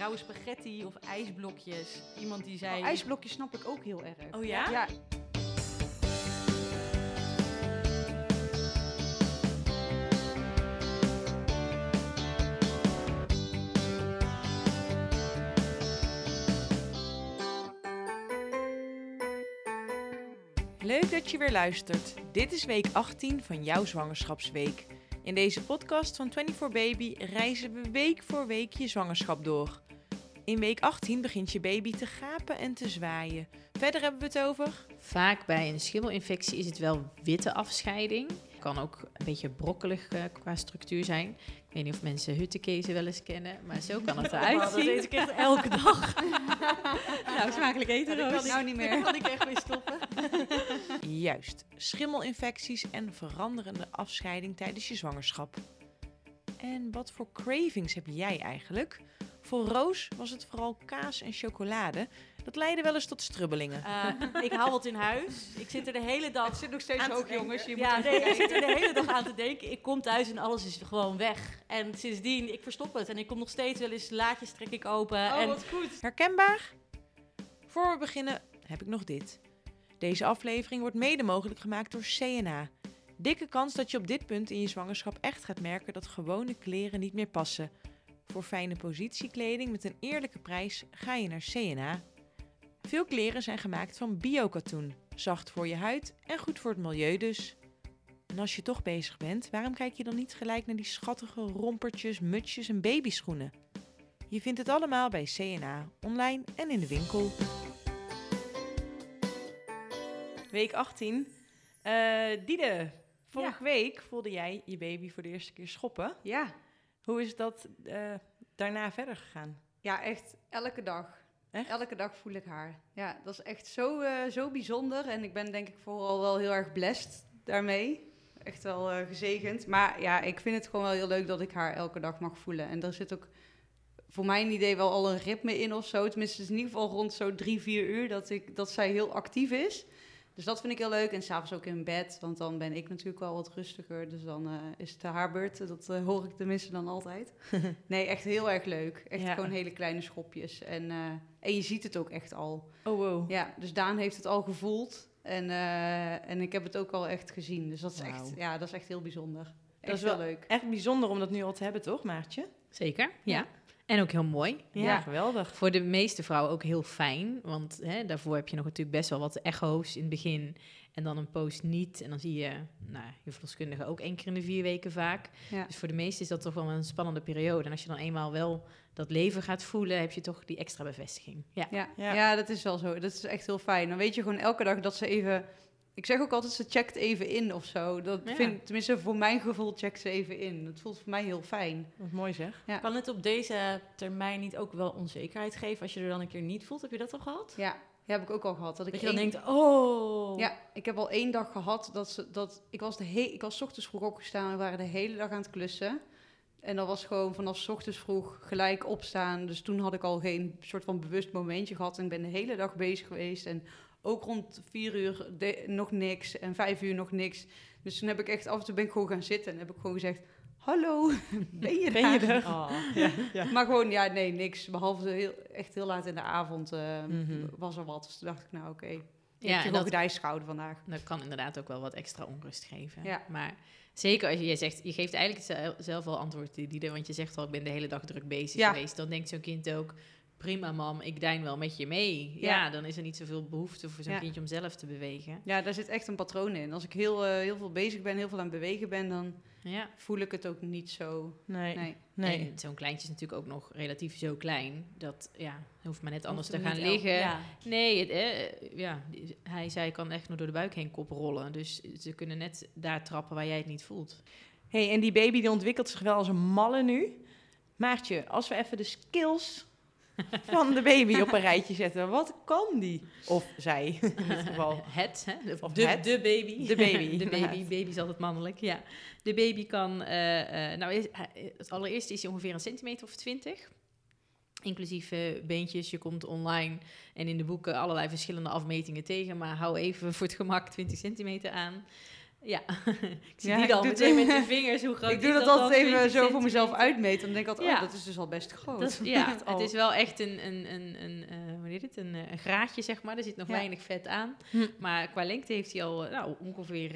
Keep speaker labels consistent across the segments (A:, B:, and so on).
A: rauwe spaghetti of ijsblokjes. Iemand die zei...
B: Oh, ijsblokjes snap ik ook heel erg.
A: Oh ja?
B: Ja,
C: Leuk dat je weer luistert. Dit is week 18 van jouw zwangerschapsweek. In deze podcast van 24 Baby reizen we week voor week je zwangerschap door. In week 18 begint je baby te gapen en te zwaaien. Verder hebben we het over
D: Vaak bij een schimmelinfectie is het wel witte afscheiding. Kan ook een beetje brokkelig eh, qua structuur zijn. Ik weet niet of mensen huttenkezen wel eens kennen, maar zo kan het eruit
A: dat
D: zien.
A: eet ik echt elke dag.
D: Nou, smakelijk eten, Roos.
A: kan
B: nou niet
A: Daar
B: meer.
A: kan ik echt mee stoppen.
C: juist schimmelinfecties en veranderende afscheiding tijdens je zwangerschap. En wat voor cravings heb jij eigenlijk? Voor Roos was het vooral kaas en chocolade. Dat leidde wel eens tot strubbelingen.
A: Eh, ik haal wat in huis. Ik zit er de hele dag...
B: het zit nog steeds
A: denken.
B: jongens. Je
A: ja,
B: moet
A: nee, ik zit er de hele dag aan te denken. Ik kom thuis en alles is gewoon weg. En sindsdien, ik verstop het. En ik kom nog steeds wel eens, laadjes trek ik open.
B: Oh,
A: en
B: wat goed.
C: Herkenbaar? Voor we beginnen heb ik nog dit. Deze aflevering wordt mede mogelijk gemaakt door CNA. Dikke kans dat je op dit punt in je zwangerschap echt gaat merken dat gewone kleren niet meer passen. Voor fijne positiekleding met een eerlijke prijs ga je naar CNA. Veel kleren zijn gemaakt van biokatoen. Zacht voor je huid en goed voor het milieu dus. En als je toch bezig bent, waarom kijk je dan niet gelijk naar die schattige rompertjes, mutsjes en babyschoenen? Je vindt het allemaal bij CNA, online en in de winkel. Week 18. Eh Diede, vorige week voelde jij je baby voor de eerste keer schoppen.
B: Ja.
C: Hoe is dat eh, daarna verder gegaan?
B: ja, echt elke dag.
C: Echt?
B: Elke dag voel ik haar. Ja, dat is echt zo, eh, zo bijzonder. En ik ben denk ik vooral wel heel erg blessed daarmee. Echt wel eh, gezegend. Maar ja, ik vind het gewoon wel heel leuk dat ik haar elke dag mag voelen. En er zit ook voor mijn idee wel al een ritme in of zo. Tenminste, in ieder geval rond zo drie, vier uur dat, ik, dat zij heel actief is. Dus dat vind ik heel leuk. En s'avonds ook in bed, want dan ben ik natuurlijk wel wat rustiger. Dus dan eh, is het haar beurt. Dat eh, hoor ik tenminste dan altijd. Nee, echt heel erg leuk. Echt
C: Ja.
B: gewoon hele kleine schopjes. En, eh, en je ziet het ook echt al.
C: Oh wow.
B: Ja, dus Daan heeft het al gevoeld. En, eh, en ik heb het ook al echt gezien. Dus dat is, echt, ja, dat is echt heel bijzonder. Echt
C: is
B: wel
C: wel-
B: leuk.
C: Echt bijzonder om dat nu al te hebben, toch, Maartje?
D: Zeker, ja. En ook heel mooi.
C: Ja,
B: Ja.
C: geweldig.
D: Voor de meeste vrouwen ook heel fijn, want hè, daarvoor heb je nog natuurlijk best wel wat echo's in het begin. En dan een post niet. En dan zie je, nou, je verloskundige ook één keer in de vier weken vaak.
B: Ja.
D: Dus voor de meesten is dat toch wel een spannende periode. En als je dan eenmaal wel dat leven gaat voelen, heb je toch die extra bevestiging. Ja.
B: Ja,
C: Ja.
B: ja. dat is wel zo. Dat is echt heel fijn. Dan weet je gewoon elke dag dat ze even... Ik zeg ook altijd, ze checkt even in of zo. Dat
D: Ja.
B: vind, tenminste, voor mijn gevoel checkt ze even in. Dat voelt voor mij heel fijn.
C: Wat mooi zeg.
B: Ja.
A: kan het op deze termijn niet ook wel onzekerheid geven als je er dan een keer niet voelt? Heb je dat al gehad?
B: Ja, heb ik ook al gehad. Dat, ik
A: Dat je dan
B: één-
A: denkt, oh.
B: Ja, ik heb al één dag gehad dat ze dat ik was de he ik was 's ochtends vroeg opgestaan, we waren de hele dag aan het klussen. En dat was gewoon vanaf 's ochtends vroeg gelijk opstaan. Dus toen had ik al geen soort van bewust momentje gehad. En ik ben de hele dag bezig geweest. En ook rond vier uur de- nog niks. En vijf uur nog niks. Dus toen heb ik echt af en toe ben ik gewoon gaan zitten. En heb ik gewoon gezegd: Hallo, ben je
C: Ben je er?
A: Oh.
B: Maar gewoon, ja, nee, niks. Behalve heel, echt heel laat in de avond eh,
C: Mhm.
B: was er wat. Dus toen dacht ik, nou oké. Ik
D: Ja,
B: heb je gewoon vandaag.
D: Dat kan inderdaad ook wel wat extra onrust geven.
B: Ja.
D: Maar zeker als je, je zegt, je geeft eigenlijk zel- zelf al antwoord, die, want je zegt al, ik ben de hele dag druk bezig
B: Ja.
D: geweest. Dan denkt zo'n kind ook, prima mam, ik dein wel met je mee. Ja,
B: Ja.
D: dan is er niet zoveel behoefte voor zo'n
B: Ja.
D: kindje om zelf te bewegen.
B: Ja, daar zit echt een patroon in. Als ik heel, eh, heel veel bezig ben, heel veel aan het bewegen ben, dan
D: Ja.
B: voel ik het ook niet zo.
C: Nee.
B: Nee.
C: Nee.
D: En zo'n kleintje is natuurlijk ook nog relatief zo klein, dat ja, hoeft maar net anders
A: Hoeft
D: te gaan liggen.
A: Ja.
D: Nee, het, eh, ja, hij zei, ik kan echt nog door de buik heen kop rollen. Dus ze kunnen net daar trappen waar jij het niet voelt.
C: hey, en die baby die ontwikkelt zich wel als een malle nu. Maartje, als we even de skills van de baby op een rijtje zetten, wat kan die? Of zij, in dit geval.
D: Het, hè? De,
C: Of
D: de,
C: het.
D: de baby.
C: De baby,
D: de baby. Baby is altijd mannelijk, ja. De baby kan... eh, eh, nou, is- het allereerste is hij ongeveer een centimeter of twintig. Inclusief eh, beentjes. Je komt online en in de boeken allerlei verschillende afmetingen tegen. Maar hou even voor het gemak 20 centimeter aan. Ja, ik zie
B: Ja,
D: die dan meteen met de vingers. Hoe groot
B: ik doe dat altijd even
D: 20
B: zo voor mezelf uitmeten. Dan denk ik altijd,
D: Ja.
B: oh, dat is dus al best groot.
D: Dat ja, het is wel echt een, een, een, een, eh, hoe heet het? Een, eh, een graadje, zeg maar. Er zit nog
B: Ja.
D: weinig vet aan.
A: Hm.
D: Maar qua lengte heeft hij al eh, nou, ongeveer,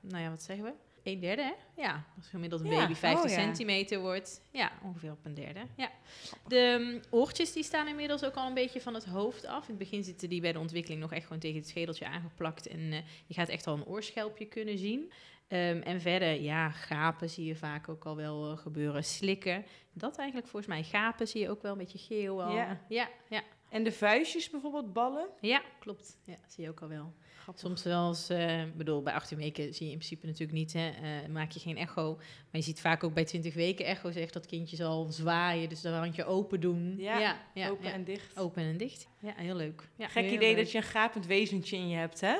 D: nou ja, wat zeggen we? Een derde, hè? Ja, als gemiddeld een
A: Ja.
D: baby 50
B: Oh, ja.
D: centimeter wordt. Ja, ongeveer op een derde. Ja. De mm, oortjes die staan inmiddels ook al een beetje van het hoofd af. In het begin zitten die bij de ontwikkeling nog echt gewoon tegen het schedeltje aangeplakt. En eh, je gaat echt al een oorschelpje kunnen zien. Ehm, en verder, ja, gapen zie je vaak ook al wel eh, gebeuren. Slikken, dat eigenlijk volgens mij. Gapen zie je ook wel een beetje geel al.
C: Ja.
D: ja, ja.
C: En de vuistjes bijvoorbeeld, ballen.
D: Ja, klopt. Ja, zie je ook al wel. Soms wel eens, eh, bedoel, bij 18 weken zie je in principe natuurlijk niet, hè, eh, maak je geen echo. Maar je ziet vaak ook bij 20 weken echo's echt dat kindjes al zwaaien, dus dat handje open doen.
C: Ja,
D: ja, ja,
C: Open
D: ja.
C: en dicht.
D: Open en dicht. Ja, heel leuk. Ja,
C: Gek
D: heel
C: idee
D: leuk.
C: dat je een gapend wezentje in je hebt, hè?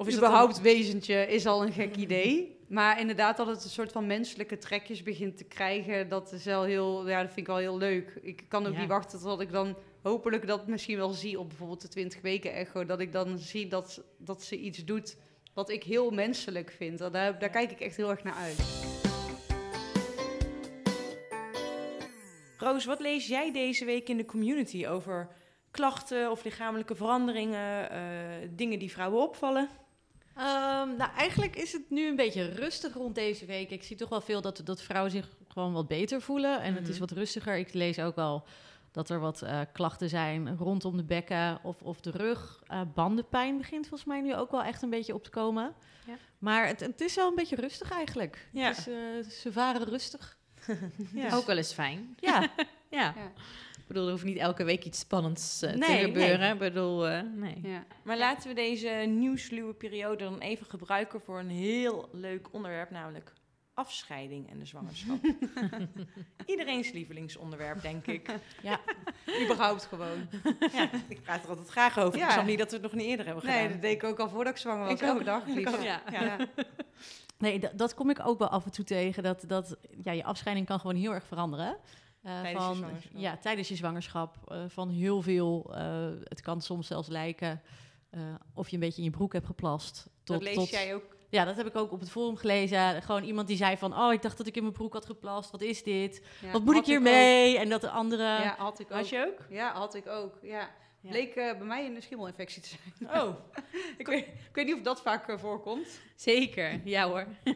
C: Of is
B: überhaupt wezentje is al een gek idee. Maar inderdaad dat het een soort van menselijke trekjes begint te krijgen, dat is wel heel, ja, dat vind ik wel heel leuk. Ik kan ook
D: Ja.
B: niet wachten tot ik dan hopelijk dat misschien wel zie op bijvoorbeeld de 20 weken echo, dat ik dan zie dat, dat ze iets doet wat ik heel menselijk vind. Daar, daar kijk ik echt heel erg naar uit.
C: Roos, wat lees jij deze week in de community over klachten of lichamelijke veranderingen, eh, dingen die vrouwen opvallen?
A: Ehm, nou, eigenlijk is het nu een beetje rustig rond deze week. Ik zie toch wel veel dat, dat vrouwen zich gewoon wat beter voelen. En het is
C: Mhm.
A: wat rustiger. Ik lees ook al dat er wat eh, klachten zijn rondom de bekken of, of de rug. Eh, bandenpijn begint volgens mij nu ook wel echt een beetje op te komen.
D: Ja.
A: Maar het, het is wel een beetje rustig eigenlijk.
C: Ja.
A: Het is, eh, ze varen rustig.
C: Ja.
D: Ook wel eens fijn.
A: Ja,
D: Ja.
B: Ja.
D: Ik bedoel, er hoeft niet elke week iets spannends eh, te
C: Nee,
D: gebeuren.
C: nee.
D: Ik bedoel, eh, nee.
B: Ja.
C: Maar laten we deze nieuwsluwe periode dan even gebruiken voor een heel leuk onderwerp, namelijk afscheiding en de zwangerschap. Iedereen's lievelingsonderwerp, denk ik.
B: Überhaupt gewoon.
C: Ja, ik praat er altijd graag over. Ik
B: Ja.
C: snap niet dat we het nog niet eerder hebben
B: Nee,
C: gedaan.
B: dat deed ik ook al voordat ik zwanger was.
C: Ik ook.
B: Elke dag. Liefst.
D: Ja.
B: Ja.
A: nee, dat, dat kom ik ook wel af en toe tegen. Dat, dat ja, je afscheiding kan gewoon heel erg veranderen. Eh,
C: Tijdens je
A: van,
C: zwangerschap.
A: Ja, tijdens je zwangerschap. eh, van heel veel. eh, het kan soms zelfs lijken of je een beetje in je broek hebt geplast. Tot,
B: Dat lees
A: tot,
B: jij ook.
A: Ja, dat heb ik ook op het forum gelezen. Gewoon iemand die zei van... Oh, ik dacht dat ik in mijn broek had geplast. Wat is dit?
B: Ja,
A: Wat moet ik hiermee? En dat de andere...
B: Ja, had ik ook.
C: Had je ook?
B: Ja, had ik ook. Ja.
D: Ja.
B: Bleek eh, bij mij een schimmelinfectie te zijn.
C: Oh,
B: Ik weet, ik weet niet of dat vaak eh, voorkomt.
D: Zeker, ja hoor.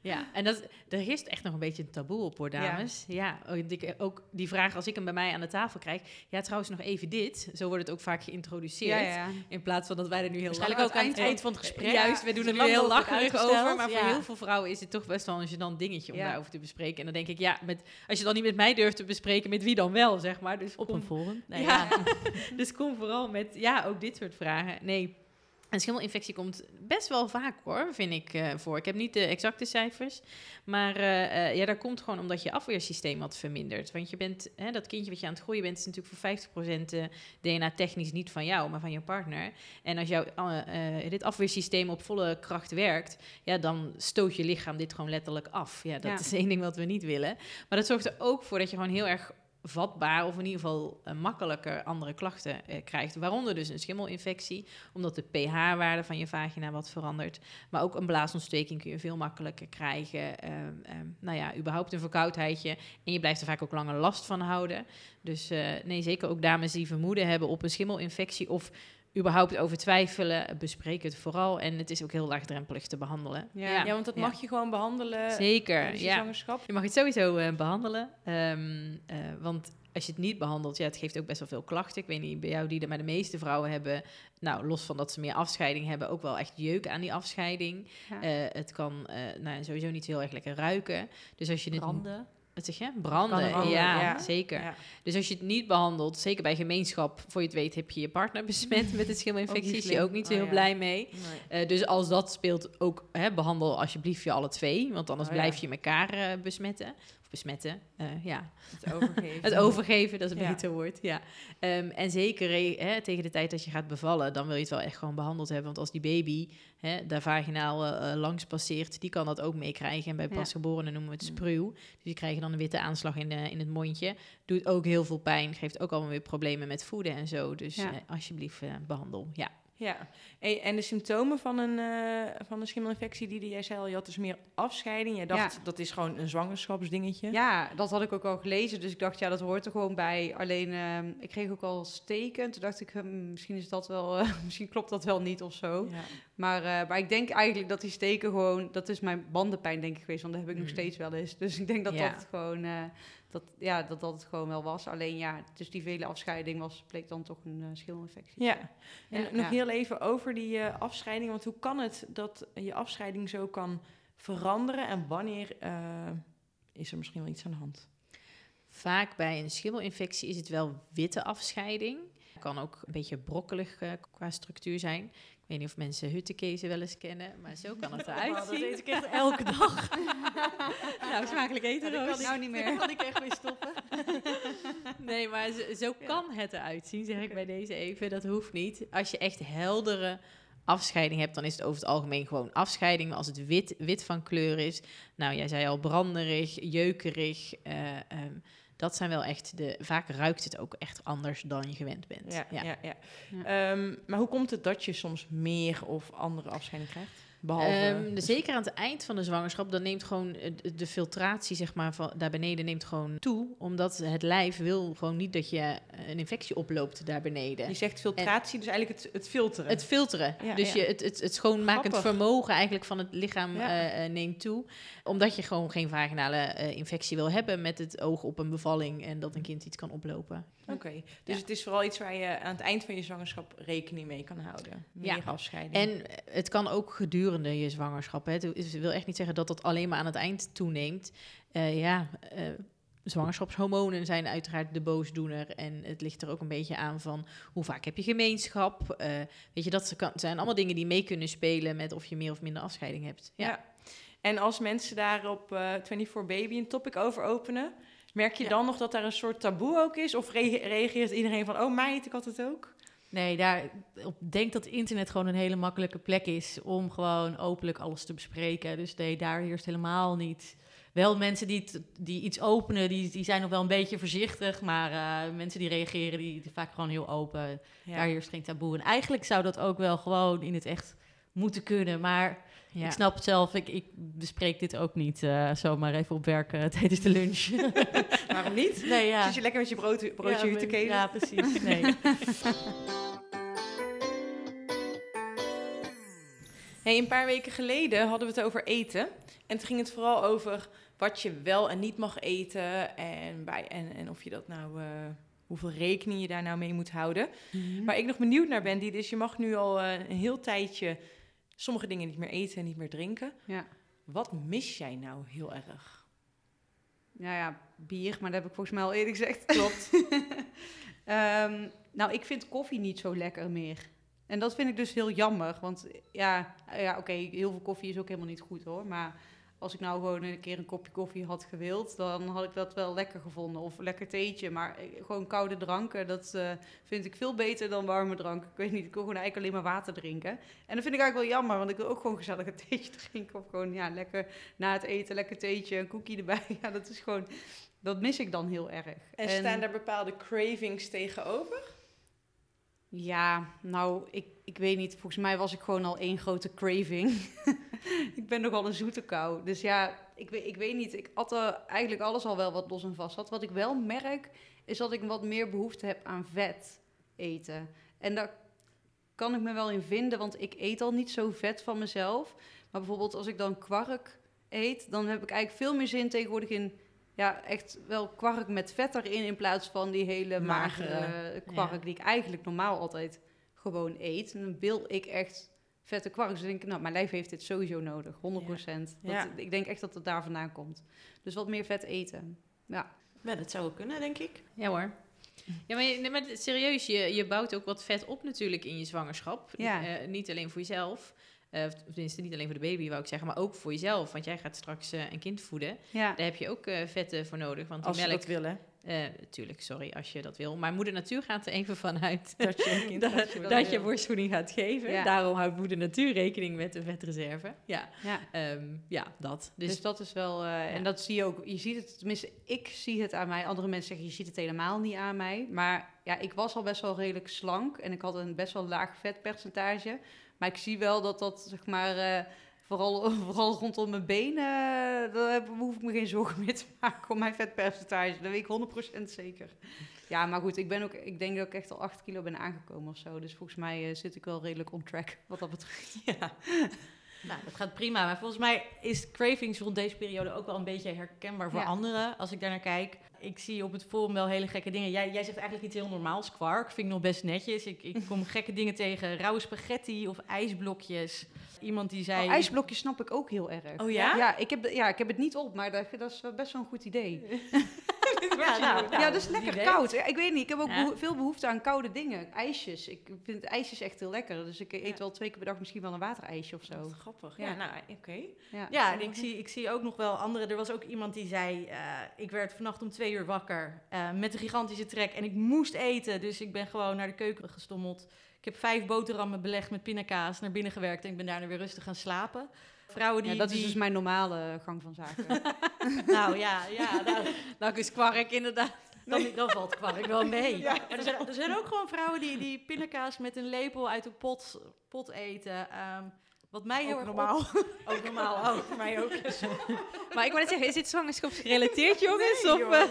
D: ja, en dat, er is echt nog een beetje een taboe op hoor,
B: Ja.
D: dames. Ja, ook, die, ook die vraag als ik hem bij mij aan de tafel krijg. Ja, trouwens nog even dit. Zo wordt het ook vaak geïntroduceerd. In plaats van dat wij er nu heel
A: Waarschijnlijk
D: lang
A: ook aan het
B: eind-
A: eind van het gesprek.
D: Juist, we doen er nu heel lacherig over. Maar voor
A: ja.
D: heel veel vrouwen is het toch best wel een gênant dingetje om
B: Ja.
D: daarover te bespreken. En dan denk ik, ja, met, als je dan niet met mij durft te bespreken, met wie dan wel, zeg maar. Dus
A: Op
D: kom-
A: een forum. Nee,
D: ja. dus kom vooral met, ja, ook dit soort vragen. Nee, een schimmelinfectie komt best wel vaak hoor, vind ik eh, voor. Ik heb niet de exacte cijfers, maar eh, eh, ja, dat komt gewoon omdat je afweersysteem wat vermindert. Want je bent, hè, dat kindje wat je aan het groeien bent, is natuurlijk voor 50% eh, DNA-technisch niet van jou, maar van je partner. En als jouw dit afweersysteem op volle kracht werkt, ja, dan stoot je lichaam dit gewoon letterlijk af. Ja, dat
B: Ja.
D: is één ding wat we niet willen. Maar dat zorgt er ook voor dat je gewoon heel erg vatbaar of in ieder geval eh, makkelijker andere klachten eh, krijgt. Waaronder dus een schimmelinfectie, omdat de pH-waarde van je vagina wat verandert. Maar ook een blaasontsteking kun je veel makkelijker krijgen. Ehm, ehm, nou ja, überhaupt een verkoudheidje. En je blijft er vaak ook langer last van houden. Dus eh, nee, zeker ook dames die vermoeden hebben op een schimmelinfectie of überhaupt over twijfelen, bespreek het vooral. En het is ook heel laagdrempelig te behandelen.
B: Ja.
C: ja, want dat
D: Ja.
C: mag je gewoon behandelen
D: Zeker,
C: je
D: ja.
C: zwangerschap.
D: Je mag het sowieso eh, behandelen. ehm, eh, want als je het niet behandelt, ja, het geeft ook best wel veel klachten. Ik weet niet bij jou die er, maar de meeste vrouwen hebben, nou, los van dat ze meer afscheiding hebben, ook wel echt jeuk aan die afscheiding.
B: Ja.
D: Eh, het kan nou, sowieso niet heel erg lekker ruiken. Dus als je dit
A: Branden.
D: Wat zeg je? Branden. Ja,
C: ja.
D: zeker.
C: Ja.
D: Dus als je het niet behandelt, zeker bij gemeenschap, voor je het weet, heb je je partner besmet met de schimmelinfectie. Is je ook niet zo
C: Oh,
D: heel
C: ja.
D: blij mee.
C: Nee.
D: Eh, dus als dat speelt, ook hè, behandel alsjeblieft je alle twee. Want anders
C: Oh,
D: blijf je elkaar eh, besmetten. Besmetten, eh, ja.
C: Het overgeven.
D: Het overgeven, dat is een
C: Ja.
D: beter woord, ja. Ehm, en zeker hè, tegen de tijd dat je gaat bevallen, dan wil je het wel echt gewoon behandeld hebben. Want als die baby hè, daar vaginaal eh, eh, langs passeert, die kan dat ook meekrijgen. En bij pasgeborenen noemen we het spruw. Dus die krijgen dan een witte aanslag in, de, in het mondje. Doet ook heel veel pijn, geeft ook allemaal weer problemen met voeden en zo. Dus
B: Ja.
D: alsjeblieft eh, behandel, ja.
C: Ja, en, de symptomen van een, eh, van een schimmelinfectie die, die jij zei al, je had dus meer afscheiding. Jij dacht,
B: Ja.
C: dat is gewoon een zwangerschapsdingetje.
B: Ja, dat had ik ook al gelezen. Dus ik dacht, ja, dat hoort er gewoon bij. Alleen, ehm, ik kreeg ook al steken. Toen dacht ik, hm, misschien is dat wel, eh, misschien klopt dat wel niet of zo.
C: Ja.
B: Maar, eh, maar ik denk eigenlijk dat die steken gewoon, dat is mijn bandenpijn denk ik geweest, want dat heb ik nog
C: Mm.
B: steeds wel eens. Dus ik denk dat
D: Ja.
B: dat gewoon, dat, ja, dat dat het gewoon wel was. Alleen ja, dus die vele afscheiding was, bleek dan toch een uh, schillinfectie.
C: Ja, en
B: Ja,
C: nog
B: ja.
C: heel even over die eh, afscheiding. Want hoe kan het dat je afscheiding zo kan veranderen? En wanneer eh, is er misschien wel iets aan de hand?
D: Vaak bij een schimmelinfectie is het wel witte afscheiding. Kan ook een beetje brokkelig eh, qua structuur zijn. Ik weet niet of mensen huttenkezen wel eens kennen, maar zo kan het eruit
A: dat
D: zien.
A: eet ik echt elke dag.
D: nou, smakelijk eten,
A: Ja, dat
D: Roos.
A: kan
B: Nou niet meer.
A: Daar kan ik echt mee stoppen.
D: Nee, maar zo, zo kan het eruit zien, zeg ik bij deze even. Dat hoeft niet. Als je echt heldere afscheiding hebt, dan is het over het algemeen gewoon afscheiding. Maar als het wit, wit van kleur is, nou, jij zei al branderig, jeukerig. eh, ehm, dat zijn wel echt de. Vaak ruikt het ook echt anders dan je gewend bent.
C: Ja, ja. ja,
B: Ja.
C: Ehm, maar hoe komt het dat je soms meer of andere afscheiding krijgt? Behalve...
D: Ehm, de- zeker aan het eind van de zwangerschap, dan neemt gewoon de, filtratie, zeg maar, van daar beneden neemt gewoon toe. Omdat het lijf wil gewoon niet dat je eh, een infectie oploopt daar beneden.
C: je zegt filtratie, dus eigenlijk het, het filteren.
D: Het filteren.
C: Ja,
D: dus
C: ja.
D: Je, het, het, het schoonmakend
C: Grappig.
D: vermogen eigenlijk van het lichaam
C: Ja.
D: eh, eh, neemt toe. Omdat je gewoon geen vaginale infectie wil hebben met het oog op een bevalling en dat een kind iets kan oplopen.
C: Oké, dus
D: Ja.
C: het is vooral iets waar je aan het eind van je zwangerschap rekening mee kan houden. Meer
D: Ja.
C: afscheiding.
D: En het kan ook gedurende je zwangerschap. Hè. Het wil echt niet zeggen dat dat alleen maar aan het eind toeneemt. Eh, ja, eh, zwangerschapshormonen zijn uiteraard de boosdoener. En het ligt er ook een beetje aan van hoe vaak heb je gemeenschap. Eh, weet je, dat zijn allemaal dingen die mee kunnen spelen met of je meer of minder afscheiding hebt. Ja.
C: Ja. En als mensen daar op eh 24 Baby een topic over openen, merk je
A: Ja.
C: dan nog dat daar een soort taboe ook is? Of re- reageert iedereen van, oh meid, ik had het ook?
A: Nee, daar, ik denk dat internet gewoon een hele makkelijke plek is om gewoon openlijk alles te bespreken. Dus nee, daar heerst helemaal niet. Wel mensen die, het- die iets openen, die, die zijn nog wel een beetje voorzichtig. Maar eh, mensen die reageren, die, die vaak gewoon heel open.
C: Ja.
A: Daar heerst geen taboe. En eigenlijk zou dat ook wel gewoon in het echt moeten Maar
D: Ja.
A: ik snap het zelf, ik, ik bespreek dit ook niet eh, zomaar even op werk eh, tijdens de lunch.
C: Waarom niet?
A: nee, ja.
C: Zit je lekker met je brood, broodje
A: ja,
C: te kelen?
A: Ja, precies. Nee.
C: Hey, een paar weken geleden hadden we het over eten. En toen ging het vooral over wat je wel en niet mag eten. En, bij, en, en of je dat nou, eh, hoeveel rekening je daar nou mee moet houden. Waar ik nog benieuwd naar ben, die dus je mag nu al een heel tijdje sommige dingen niet meer eten en niet meer drinken.
B: Ja.
C: Wat mis jij nou heel erg?
B: Nou ja, bier, maar dat heb ik volgens mij al eerder gezegd. Klopt. Ehm, nou, ik vind koffie niet zo lekker meer. En dat vind ik dus heel jammer. Want ja, ja oké, heel veel koffie is ook helemaal niet goed hoor. Maar als ik nou gewoon een keer een kopje koffie had gewild, dan had ik dat wel lekker gevonden. Of lekker theetje. Maar eh, gewoon koude dranken, dat eh, vind ik veel beter dan warme drank. Ik weet niet, ik wil gewoon eigenlijk alleen maar water drinken. En dat vind ik eigenlijk wel jammer, want ik wil ook gewoon gezellig een theetje drinken. Of gewoon, ja, lekker na het eten, lekker theetje, een koekje erbij. Ja, dat is gewoon, dat mis ik dan heel erg.
C: En, staan daar bepaalde cravings tegenover?
B: Ja, nou, ik, ik weet niet. Volgens mij was ik gewoon al één grote craving. ik ben nogal een zoete kou. Dus ja, ik weet, ik weet niet. Ik er eigenlijk alles al wel wat los en vast had. Wat ik wel merk, is dat ik wat meer behoefte heb aan vet eten. En daar kan ik me wel in vinden, want ik eet al niet zo vet van mezelf. Maar bijvoorbeeld als ik dan kwark eet, dan heb ik eigenlijk veel meer zin tegenwoordig in... Ja, echt wel kwark met vet erin in plaats van die hele magere,
C: Magere,
B: kwark
D: ja.
B: die ik eigenlijk normaal altijd gewoon eet. En dan wil ik echt vette kwark. Dus dan denk ik, nou, mijn lijf heeft dit sowieso nodig, 100 procent.
C: Ja.
B: Ik denk echt dat het daar vandaan komt. Dus wat meer vet eten. Ja,
A: Ja, dat zou ook kunnen, denk ik.
D: Ja hoor. Ja, maar, je, maar serieus, je, je bouwt ook wat vet op natuurlijk in je zwangerschap.
B: Ja.
D: Eh, niet alleen voor jezelf, eh, of tenminste niet alleen voor de baby wou ik zeggen, maar ook voor jezelf. Want jij gaat straks eh, een kind voeden.
B: ja.
D: Daar heb je ook eh, vetten voor nodig, want die
C: Als ze
D: melk...
C: dat willen.
D: Eh, Natuurlijk, sorry als je dat wil. Maar moeder natuur gaat er even vanuit
C: Dat je een
D: dat, dat je borstvoeding gaat geven.
B: Ja.
D: Daarom houdt moeder natuur rekening met de vetreserve. Ja,
B: Ja.
D: Ehm, ja dat.
B: Dus,
D: Dus,
B: dat is wel, eh, en dat zie je ook, je ziet het, tenminste, ik zie het aan mij. Andere mensen zeggen, je ziet het helemaal niet aan mij. Maar ja, ik was al best wel redelijk slank en ik had een best wel laag vetpercentage. Maar ik zie wel dat dat, zeg maar, eh, vooral, vooral rondom mijn benen, eh, daar hoef ik me geen zorgen meer te maken om mijn vetpercentage. Dat weet ik 100% zeker. Ja, maar goed, ik, ben ook, ik denk dat ik echt al 8 kilo ben aangekomen of zo. Dus volgens mij eh, zit ik wel redelijk on track wat dat betreft.
C: Ja.
A: Nou, dat gaat prima. Maar volgens mij is cravings rond deze periode ook wel een beetje herkenbaar voor
B: Ja.
A: anderen. Als ik daar naar kijk. Ik zie op het forum wel hele gekke dingen. Jij, jij zegt eigenlijk iets heel normaals, kwark. Vind ik nog best netjes. Ik, ik kom gekke dingen tegen. Rauwe spaghetti of ijsblokjes. Iemand die zei...
B: Oh, ijsblokjes snap ik ook heel erg.
C: Oh ja?
B: Ja, ik heb, ja, ik heb het niet op, maar dat, dat is best wel een goed idee.
A: Ja, nou,
B: ja, dat is lekker koud. Ik weet niet, ik heb ook
D: Ja.
B: beho- veel behoefte aan koude dingen. IJsjes. Ik vind ijsjes echt heel lekker. Dus ik eet
C: Ja.
B: wel twee keer per dag misschien wel een waterijsje of zo.
C: Wat grappig. Ja, nou, oké.
B: Ja.
A: Ja, en ik zie, ik zie ook nog wel andere. Er was ook iemand die zei: eh, Ik werd vannacht om twee uur wakker eh, met een gigantische trek en ik moest eten. Dus ik ben gewoon naar de keuken gestommeld. Ik heb vijf boterhammen belegd met pindakaas naar binnen gewerkt en ik ben daarna weer rustig gaan slapen. Vrouwen die.
B: Ja, dat is dus mijn normale gang van zaken.
A: Nou ja, ja nou,
D: nou is kwark inderdaad.
A: dan, dan valt kwark wel mee. Maar er zijn, er zijn ook gewoon vrouwen die, die pindakaas met een lepel uit de pot, pot eten. Ehm, wat mij heel
C: Ook
A: erg
C: normaal.
A: op- ook normaal. Oh, voor mij ook.
D: Maar ik wou net zeggen, is dit zwangerschapsgerelateerd, jongens? of,
C: joh,
D: eh,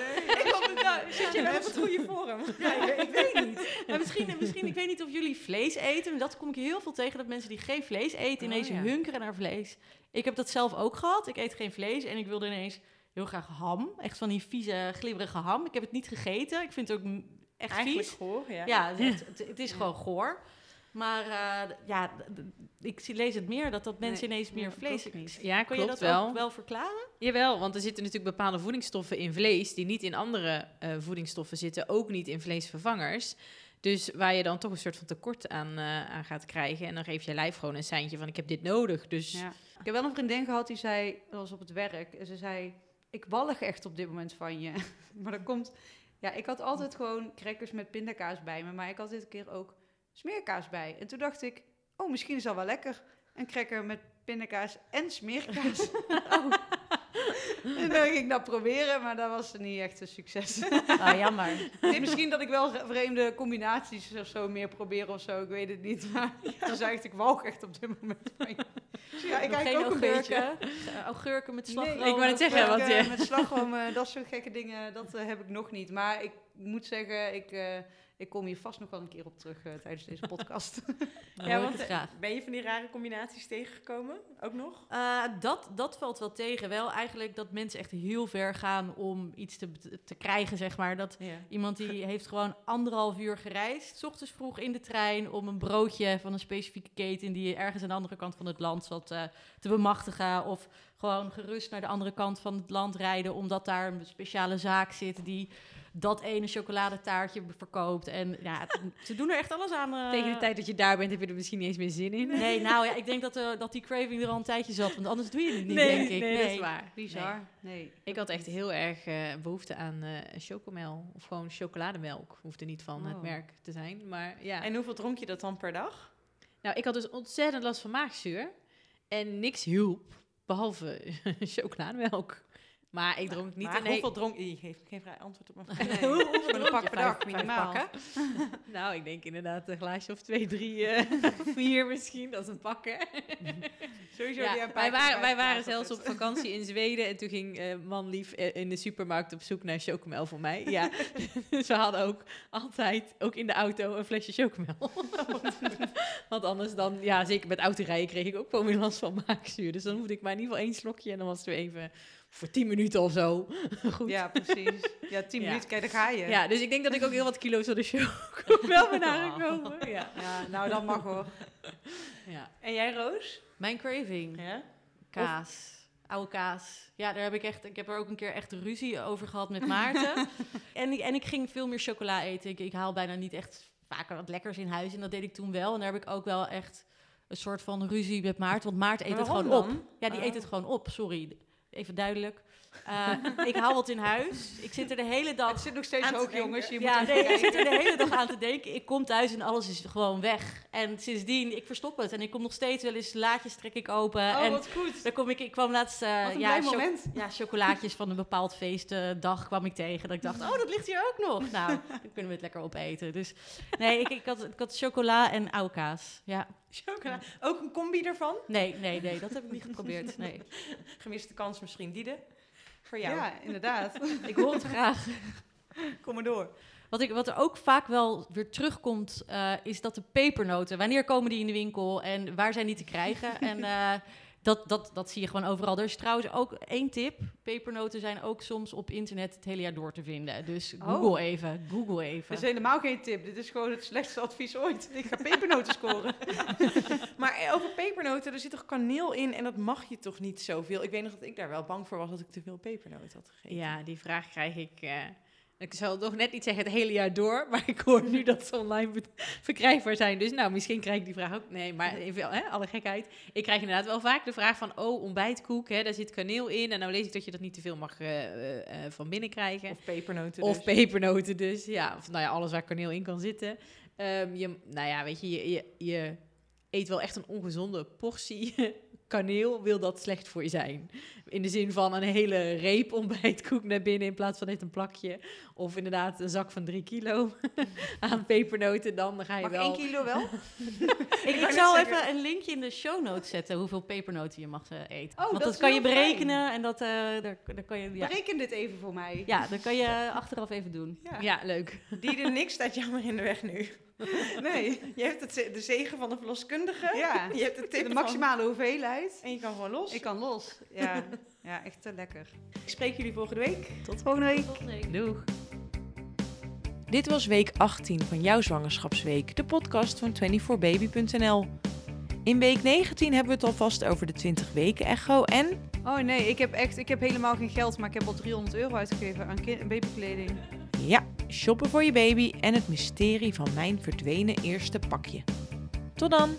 C: Nou, zit je wel op het goede forum?
A: Ja, ik, ik weet niet. Maar misschien, misschien, ik weet niet of jullie vlees eten. Maar dat kom ik heel veel tegen, dat mensen die geen vlees eten
C: Oh,
A: ineens
C: ja.
A: hunkeren naar vlees. Ik heb dat zelf ook gehad. Ik eet geen vlees en ik wilde ineens heel graag ham. Echt van die vieze, glibberige ham. Ik heb het niet gegeten. Ik vind het ook echt
C: Eigenlijk
A: vies.
C: goor, ja.
A: Ja, het, het- het- het is gewoon goor. Maar eh, ja, ik zie- lees het meer dat dat mensen
B: Nee,
A: ineens meer vlees...
B: niet.
D: Ja,
A: Kon je dat
D: wel.
A: ook wel verklaren?
D: Jawel, want er zitten natuurlijk bepaalde voedingsstoffen in vlees die niet in andere eh, voedingsstoffen zitten, ook niet in vleesvervangers. Dus waar je dan toch een soort van tekort aan, eh, aan gaat krijgen. En dan geeft je lijf gewoon een seintje van ik heb dit nodig. Dus
B: Ja. Ik heb wel een vriendin gehad die zei, dat was op het werk, en ze zei, ik wallig echt op dit moment van je. maar dat komt, ja, ik had altijd gewoon crackers met pindakaas bij me, maar ik had dit keer ook smeerkaas bij. En toen dacht ik, oh, misschien is dat wel lekker. Een cracker met pindakaas en smeerkaas. oh. En dan ging ik dat proberen, maar dat was niet echt een succes.
A: Ah, jammer.
B: Misschien dat ik wel vreemde combinaties of zo meer probeer of zo, ik weet het niet. Maar toen zei ik, ik walg echt op dit moment van. Dus ja, ik kijk ook een beetje.
A: augurken? Augurken met slagroom?
B: Nee,
D: ik wou
A: of,
D: zeggen, want je-
B: met slagroom, eh, dat soort gekke dingen, dat eh, heb ik nog niet. Maar ik moet zeggen, ik, eh, ik kom hier vast nog wel een keer op terug eh, tijdens deze podcast.
C: Ja, want eh,
A: graag.
C: ben je van die rare combinaties tegengekomen? Ook nog?
A: Eh, dat, dat valt wel tegen. Wel eigenlijk dat mensen echt heel ver gaan om iets te, te krijgen, zeg maar. Dat
C: Ja.
A: iemand die heeft gewoon anderhalf uur gereisd, 's ochtends vroeg in de trein, om een broodje van een specifieke keten die ergens aan de andere kant van het land zat te bemachtigen. Of gewoon gerust naar de andere kant van het land rijden, omdat daar een speciale zaak zit die dat ene chocoladetaartje verkoopt. En ja, ze doen er echt alles aan. eh,
D: tegen de tijd dat je daar bent, heb je er misschien niet eens meer zin in.
A: Nee, nou ja, ik denk dat, eh, dat die craving er al een tijdje zat, want anders doe je het niet,
D: nee,
A: denk ik.
D: nee, dat is waar.
B: Bizar. Nee.
D: Ik had echt heel erg eh, behoefte aan eh chocomel. Of gewoon chocolademelk. Hoefde niet van het
B: Oh.
D: merk te zijn. Maar ja.
C: En hoeveel dronk je dat dan per dag?
D: Nou, ik had dus ontzettend last van maagzuur. En niks hielp, behalve chocolademelk. Maar ik dronk niet
C: maar
D: he-
C: hoeveel dronk je? geeft geen vrij antwoord op mijn vraag.
B: Nee.
A: Hoeveel
B: Gewoon een pak per dag, minimaal.
D: Nou, ik denk inderdaad een glaasje of twee, drie, eh, vier misschien. Dat is een pakken.
C: Sowieso
D: Ja,
C: die een
D: wij, waren, wij waren zelfs op vakantie in Zweden. En toen ging eh man lief eh, in de supermarkt op zoek naar chocomel voor mij. Ja, ze hadden ook altijd, ook in de auto, een flesje chocomel. Want anders dan, ja, zeker met autorijden kreeg ik ook wel weer last van maagzuur. Dus dan hoefde ik maar in ieder geval één slokje en dan was het weer even voor tien minuten of zo. Goed.
B: Ja, precies. Ja, tien
D: Ja.
B: minuten, kijk, daar ga je.
D: Ja, dus ik denk dat ik ook heel wat kilo's van de chocomel ben aangekomen. Ja.
B: Ja, nou, dat mag hoor.
D: Ja.
C: En jij, Roos?
A: Mijn craving.
C: Ja?
A: Kaas. Oude kaas. Ja, daar heb ik echt. Ik heb er ook een keer echt ruzie over gehad met Maarten. en, ik, en ik ging veel meer chocola eten. Ik, ik haal bijna niet echt vaker wat lekkers in huis. En dat deed ik toen wel. En daar heb ik ook wel echt een soort van ruzie met Maarten. Want Maarten eet het gewoon op.
C: dan?
A: Ja, die
C: Oh.
A: eet het gewoon op. Sorry. Even duidelijk. Eh, ik haal wat in huis. Ik zit er de hele dag...
B: Het zit nog steeds hoog, jongens. Je
A: Ja,
B: moet
A: nee, ik zit er de hele dag aan te denken. Ik kom thuis en alles is gewoon weg. En sindsdien, ik verstop het. En ik kom nog steeds wel eens, laadjes trek ik open.
B: Oh,
A: en
B: wat goed.
A: dan kom ik, ik kwam laatst...
B: een
A: ja, cho- ja, chocolaatjes van een bepaald feestdag kwam ik tegen. Dat ik dacht, oh, dat ligt hier ook nog. Nou, dan kunnen we het lekker opeten. Dus nee, ik, ik, had, ik had chocola en oude kaas. Ja,
C: Chocola. Ook een combi ervan.
A: nee, nee, nee, dat heb ik niet geprobeerd. Nee.
C: Gemiste kans misschien. Diede, voor jou.
B: Ja, inderdaad.
A: Ik hoor het graag.
C: Kom maar door.
A: Wat, ik, wat er ook vaak wel weer terugkomt, eh, is dat de pepernoten, wanneer komen die in de winkel en waar zijn die te krijgen? en eh, dat, dat, dat zie je gewoon overal. Er is trouwens ook één tip. Pepernoten zijn ook soms op internet het hele jaar door te vinden. Dus
B: Oh.
A: Google even, Google even.
B: Dat is helemaal geen tip. Dit is gewoon het slechtste advies ooit. Ik ga pepernoten scoren.
C: Maar eh, over pepernoten, er zit toch kaneel in en dat mag je toch niet zoveel? Ik weet nog dat ik daar wel bang voor was dat ik te veel pepernoten had gegeten.
D: Ja, die vraag krijg ik. eh, ik zal nog net niet zeggen het hele jaar door, maar ik hoor nu dat ze online verkrijgbaar zijn. Dus nou, misschien krijg ik die vraag ook. Nee, maar even, hè, alle gekheid. Ik krijg inderdaad wel vaak de vraag van, oh, ontbijtkoek, hè, daar zit kaneel in. En nou lees ik dat je dat niet te veel mag eh, eh, eh, van binnen krijgen.
C: Of pepernoten
D: Of
C: dus.
D: pepernoten dus, ja. Of nou ja, alles waar kaneel in kan zitten. Ehm, je, nou ja, weet je, je, je, je eet wel echt een ongezonde portie kaneel. Wil dat slecht voor je zijn? In de zin van een hele reep ontbijtkoek naar binnen in plaats van net een plakje. Of inderdaad een zak van drie kilo aan pepernoten. Dan ga je
B: Mag
D: wel...
B: één kilo wel?
A: Ik, ik zal
C: zeggen-
A: even een linkje in de show notes zetten hoeveel pepernoten je mag eh, eten.
B: Oh,
A: Want
B: dat
A: dat,
B: is
A: kan je
B: fijn.
A: berekenen en dat, eh, daar, daar kan je... Ja.
B: Bereken dit even voor mij.
A: ja, dat kan je achteraf even doen.
C: Ja.
D: Ja, leuk.
C: Diede, niks staat jammer in de weg nu.
B: Nee.
C: Je hebt het, de zegen van de verloskundige.
B: Ja.
C: Je hebt de tip
B: De
C: van-
B: maximale hoeveelheid.
C: En je kan gewoon los.
B: Ik kan los. Ja, ja echt te lekker.
C: Ik spreek jullie volgende week.
B: Tot volgende week.
A: Tot leuk.
D: Doeg.
C: Dit was week 18 van jouw zwangerschapsweek, de podcast van 24baby.nl. In week 19 hebben we het alvast over de 20 weken echo en
B: Oh nee, ik heb echt ik heb helemaal geen geld, maar ik heb al 300 euro uitgegeven aan babykleding.
C: ja, shoppen voor je baby en het mysterie van mijn verdwenen eerste pakje. Tot dan!